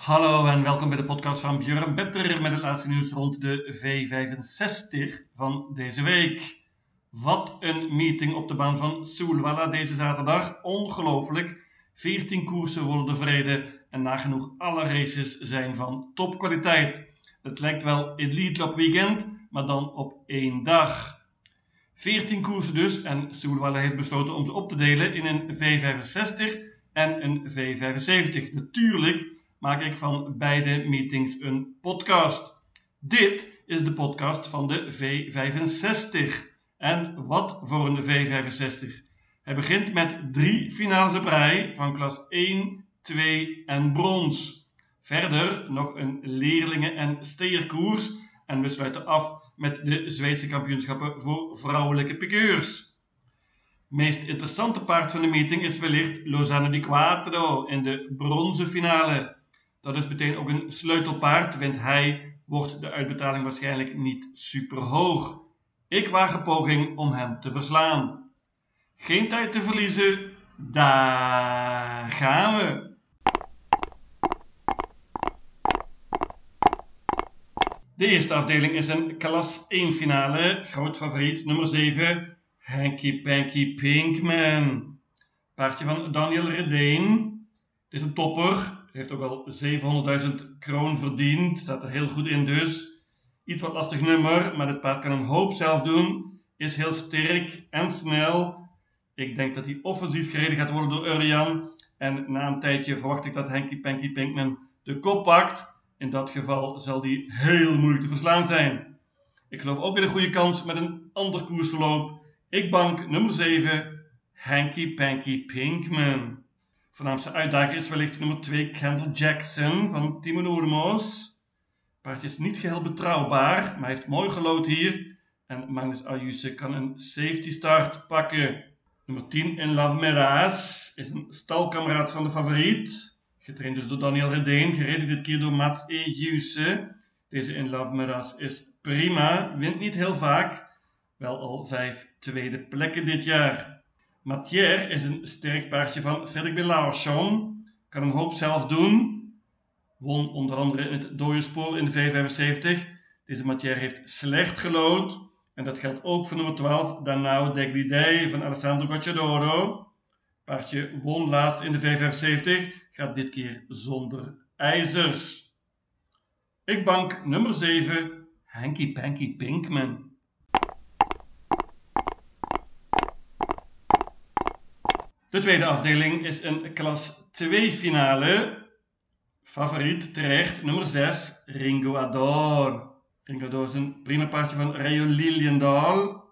Hallo en welkom bij de podcast van Björn Better met het laatste nieuws rond de V65 van deze week. Wat een meeting op de baan van Soelwalla deze zaterdag. Ongelooflijk. 14 koersen worden er verreden en nagenoeg alle races zijn van topkwaliteit. Het lijkt wel Elite Lap Weekend, maar dan op één dag. 14 koersen dus en Soelwalla heeft besloten om ze op te delen in een V65 en een V75. Natuurlijk maak ik van beide meetings een podcast. Dit is de podcast van de V65. En wat voor een V65? Hij begint met drie finales op rij van klas 1, 2 en brons. Verder nog een leerlingen- en steerkoers. En we sluiten af met de Zweedse kampioenschappen voor vrouwelijke piqueurs. Meest interessante paard van de meeting is wellicht Lozano di Quattro in de bronzen finale. Dat is meteen ook een sleutelpaard. Wint hij, wordt de uitbetaling waarschijnlijk niet super hoog. Ik waag een poging om hem te verslaan. Geen tijd te verliezen, daar gaan we. De eerste afdeling is een klas 1 finale. Groot favoriet nummer 7, Hanky Panky Pinkman. Paardje van Daniel Redeen. Het is een topper. Heeft ook al 700.000 kroon verdiend. Staat er heel goed in dus. Iets wat lastig nummer, maar het paard kan een hoop zelf doen. Is heel sterk en snel. Ik denk dat hij offensief gereden gaat worden door Urian. En na een tijdje verwacht ik dat Hanky Panky Pinkman de kop pakt. In dat geval zal die heel moeilijk te verslaan zijn. Ik geloof ook in een goede kans met een ander koersverloop. Ik bank nummer 7, Hanky Panky Pinkman. Voornaamste uitdager is wellicht nummer 2, Kendall Jackson van Timo Noordemoos. Paardje is niet geheel betrouwbaar, maar heeft mooi gelood hier. En Magnus Ayuse kan een safety start pakken. Nummer 10, In Love Meras, is een stalkameraad van de favoriet. Getraind dus door Daniel Redeen, gereden dit keer door Mats E. Juse. Deze In Love Meras is prima, wint niet heel vaak. Wel al vijf tweede plekken dit jaar. Mathieu is een sterk paardje van Frederik Belaerschon. Kan een hoop zelf doen. Won onder andere in het dode spoor in de V75. Deze Mathieu heeft slecht gelood. En dat geldt ook voor nummer 12, Danao Deglidei van Alessandro Gocciadoro. Paardje won laatst in de V75. Gaat dit keer zonder ijzers. Ik bank nummer 7, Hanky Panky Pinkman. De tweede afdeling is een klas 2 finale. Favoriet terecht, nummer 6, Ringo Ador. Ringo Ador is een prima paardje van Rayo Liliendaal.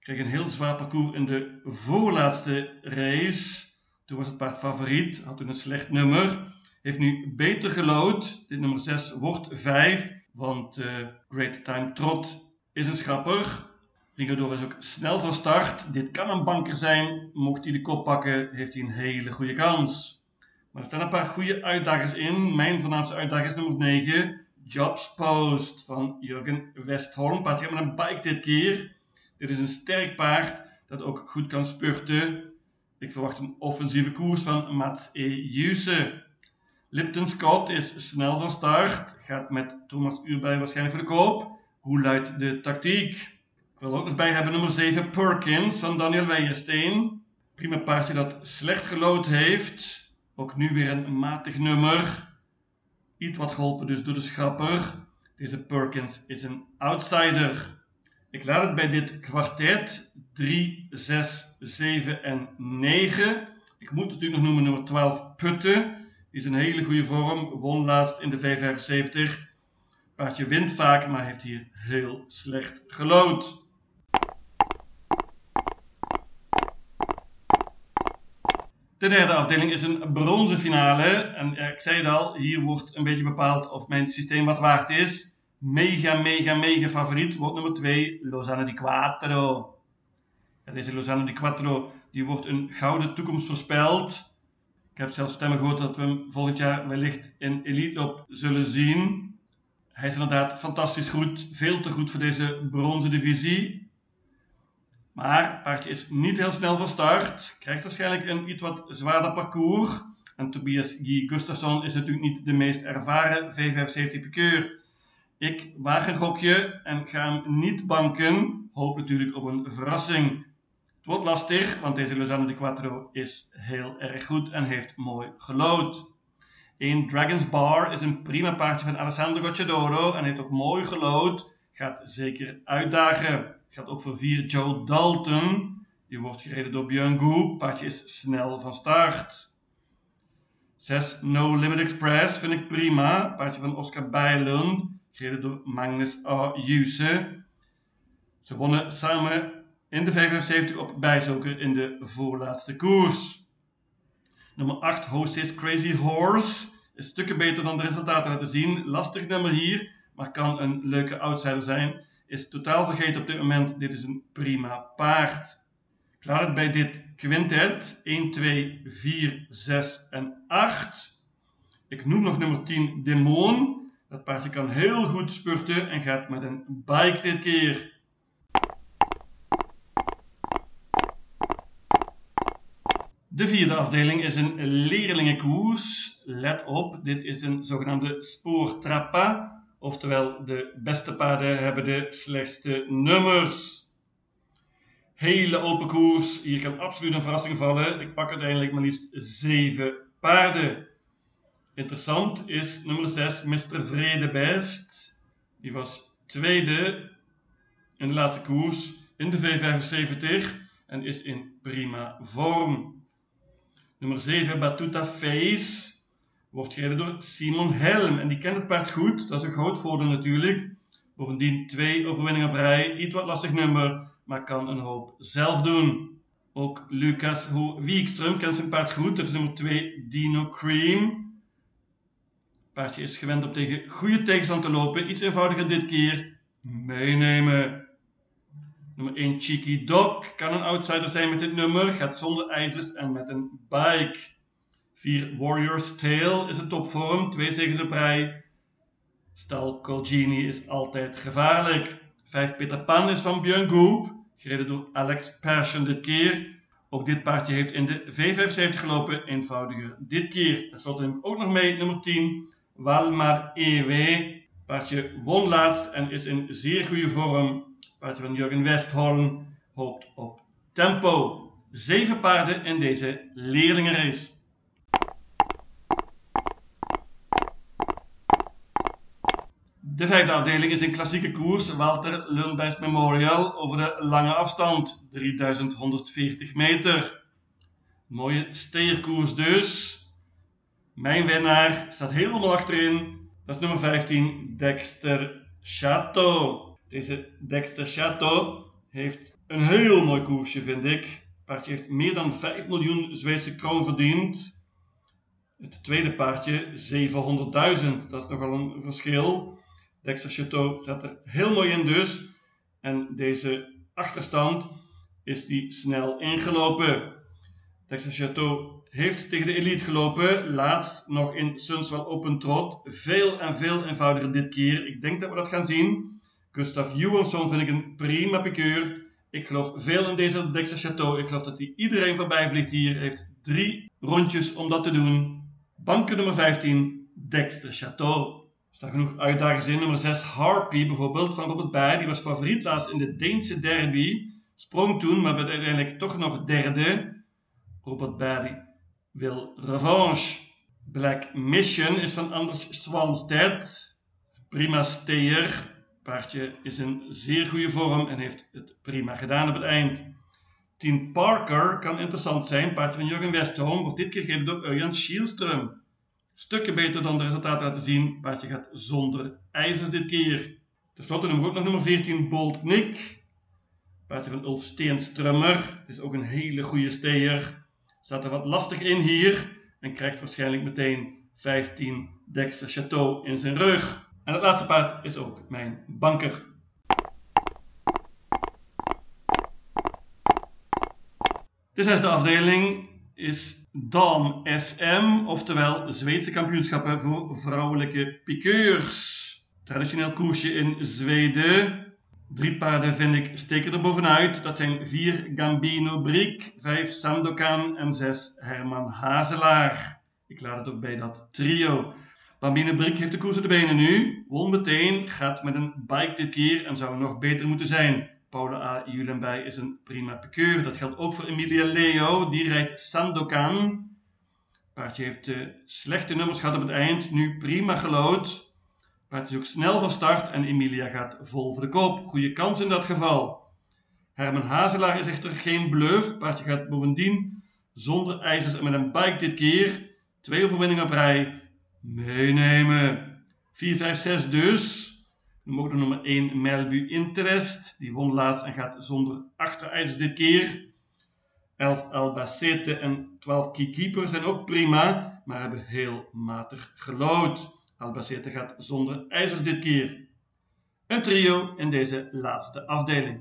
Kreeg een heel zwaar parcours in de voorlaatste race. Toen was het paard favoriet, had toen een slecht nummer. Heeft nu beter gelood. Dit nummer 6 wordt 5, want uh, Great Time Trot is een schrapper. Rigodor is ook snel van start. Dit kan een banker zijn. Mocht hij de kop pakken, heeft hij een hele goede kans. Maar er staan een paar goede uitdagers in. Mijn voornaamste uitdager is nummer 9. Jobs Post van Jurgen Westholm. Paard met een bike dit keer. Dit is een sterk paard dat ook goed kan spurten. Ik verwacht een offensieve koers van Mats E. Juse. Lipton Scott is snel van start. Gaat met Thomas Uurbij waarschijnlijk voor de koop. Hoe luidt de tactiek? Wil ook nog bij hebben nummer 7 Perkins van Daniel Weijersteen. Prima paardje dat slecht gelood heeft. Ook nu weer een matig nummer. Iets wat geholpen dus door de schrapper. Deze Perkins is een outsider. Ik laat het bij dit kwartet 3, 6, 7 en 9. Ik moet natuurlijk nog noemen nummer 12 Putten. Die is een hele goede vorm. Won laatst in de V75. Paardje wint vaak, maar heeft hier heel slecht gelood. De derde afdeling is een bronzen finale. En ik zei het al, hier wordt een beetje bepaald of mijn systeem wat waard is. Mega, mega, mega favoriet wordt nummer 2, Lozano di Quattro. deze Lozano di Quattro die wordt een gouden toekomst voorspeld. Ik heb zelfs stemmen gehoord dat we hem volgend jaar wellicht in Elite op zullen zien. Hij is inderdaad fantastisch goed, veel te goed voor deze bronzen divisie. Maar paardje is niet heel snel van start. Krijgt waarschijnlijk een iets wat zwaarder parcours. En Tobias G. Gustafsson is natuurlijk niet de meest ervaren V75 pikeur. Ik waag een gokje en ga hem niet banken. Hoop natuurlijk op een verrassing. Het wordt lastig, want deze Lozano di Quattro is heel erg goed en heeft mooi gelood. Een Dragon's Bar is een prima paardje van Alessandro Gocciadoro en heeft ook mooi gelood. Gaat zeker uitdagen. Het gaat ook voor 4 Joe Dalton. Die wordt gereden door Björn Goop. Paardje is snel van start. 6 No Limit Express vind ik prima. Paardje van Oscar Bijlund. Gereden door Magnus A. Juse. Ze wonnen samen in de 75 op Bijzoker in de voorlaatste koers. Nummer 8, Hostess Crazy Horse. Is stukken beter dan de resultaten laten zien. Lastig nummer hier, maar kan een leuke outsider zijn. Is totaal vergeten op dit moment. Dit is een prima paard. Klaar het bij dit quintet. 1, 2, 4, 6 en 8. Ik noem nog nummer 10, Demon. Dat paardje kan heel goed spurten en gaat met een bike dit keer. De vierde afdeling is een leerlingenkoers. Let op, dit is een zogenaamde spoortrappa. Oftewel, de beste paarden hebben de slechtste nummers. Hele open koers. Hier kan absoluut een verrassing vallen. Ik pak uiteindelijk maar liefst 7 paarden. Interessant is nummer 6, Mr. Vredebest. Die was tweede in de laatste koers in de V75 en is in prima vorm. Nummer 7, Batuta Face, wordt gereden door Simon Helm. En die kent het paard goed, dat is een groot voordeel natuurlijk. Bovendien twee overwinningen op rij, iets wat lastig nummer, maar kan een hoop zelf doen. Ook Lucas Wiekström kent zijn paard goed, dat is nummer 2, Dino Cream. Paardje is gewend om tegen goede tegenstand te lopen, iets eenvoudiger dit keer. Meenemen. Nummer 1 Cheeky Dog kan een outsider zijn met dit nummer, gaat zonder ijzers en met een bike. 4 Warrior's Tale is een topvorm, twee zegens op rij. Stal Colgini is altijd gevaarlijk. 5 Peter Pan is van Björn Goop, gereden door Alex Persson dit keer. Ook dit paardje heeft in de V75 gelopen, eenvoudiger dit keer. Ten slotte ook nog mee nummer 10 Walmar EW. Paardje won laatst en is in zeer goede vorm. Paardje van Jurgen Westholm hoopt op tempo. Zeven paarden in deze leerlingenrace. De vijfde afdeling is een klassieke koers, Walter Lundbergs Memorial, over de lange afstand, 3140 meter. Mooie steerkoers dus. Mijn winnaar staat helemaal achterin. Dat is nummer 15, Dexter Chateau. Deze Dexter Chateau heeft een heel mooi koersje, vind ik. paardje heeft meer dan 5 miljoen Zweedse kroon verdiend. Het tweede paardje 700.000. Dat is nogal een verschil. Dexter Chateau zat er heel mooi in dus. En deze achterstand is die snel ingelopen. Dexter Chateau heeft tegen de elite gelopen. Laatst nog in Sunswell Open Trot. Veel en veel eenvoudiger dit keer. Ik denk dat we dat gaan zien. Gustav Johansson vind ik een prima pikeur. Ik geloof veel in deze Dexter Chateau. Ik geloof dat hij iedereen voorbij vliegt hier. Heeft drie rondjes om dat te doen. Banken nummer 15, Dexter Chateau. Staan genoeg uitdagers in. Nummer 6, Harpy bijvoorbeeld, van Robert Bij. Die was favoriet laatst in de Deense derby. Sprong toen, maar werd uiteindelijk toch nog derde. Robert Bij wil revanche. Black Mission is van Anders Swanstedt. Prima steer paardje is in zeer goede vorm en heeft het prima gedaan op het eind. Team Parker kan interessant zijn. Paardje van Jurgen Westholm wordt dit keer gegeven door Urjan Schielström. Stukken beter dan de resultaten laten zien. Paardje gaat zonder ijzers dit keer. Ten slotte noemen we ook nog nummer 14 Bold Nick. Paardje van Ulf Steenstrummer. Is ook een hele goede steer. Staat er wat lastig in hier. En krijgt waarschijnlijk meteen 15 Dexter Chateau in zijn rug. En het laatste paard is ook mijn banker. De zesde afdeling is Dam SM, oftewel Zweedse kampioenschappen voor vrouwelijke piqueurs. Traditioneel koersje in Zweden. Drie paarden vind ik steken er bovenuit. Dat zijn vier Gambino Briek, vijf Sandokan en zes Herman Hazelaar. Ik laat het ook bij dat trio. Bambine Brik heeft de koers op de benen nu. Won meteen, gaat met een bike dit keer en zou nog beter moeten zijn. Paula A. Julenbij is een prima piqueur. Dat geldt ook voor Emilia Leo. Die rijdt Sandokan. Paardje heeft slechte nummers gehad op het eind. Nu prima gelood. Paardje is ook snel van start en Emilia gaat vol voor de koop. Goede kans in dat geval. Herman Hazelaar is echter geen bluff. Paardje gaat bovendien zonder ijzers en met een bike dit keer. Twee overwinningen op rij. Meenemen. 4, 5, 6 dus. Dan mogen nummer 1 Melbu Interest. Die won laatst en gaat zonder achterijzers dit keer. 11 Albacete en 12 Keykeeper zijn ook prima, maar hebben heel matig gelood. Albacete gaat zonder ijzers dit keer. Een trio in deze laatste afdeling.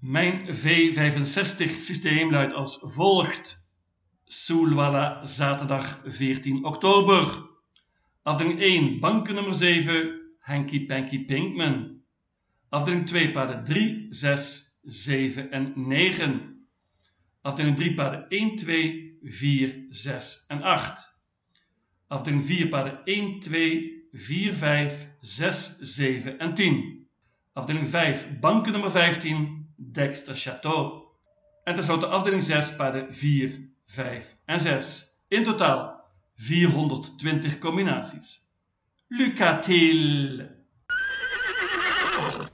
Mijn V65 systeem luidt als volgt. Soulwalla, zaterdag 14 oktober. Afdeling 1, banken nummer 7, Hanky Panky Pinkman. Afdeling 2, paarden 3, 6, 7 en 9. Afdeling 3, paarden 1, 2, 4, 6 en 8. Afdeling 4, paarden 1, 2, 4, 5, 6, 7 en 10. Afdeling 5, banken nummer 15, Dexter Chateau. En tenslotte afdeling 6, paarden 4, 5 en 6. In totaal 420 combinaties. Lucatil.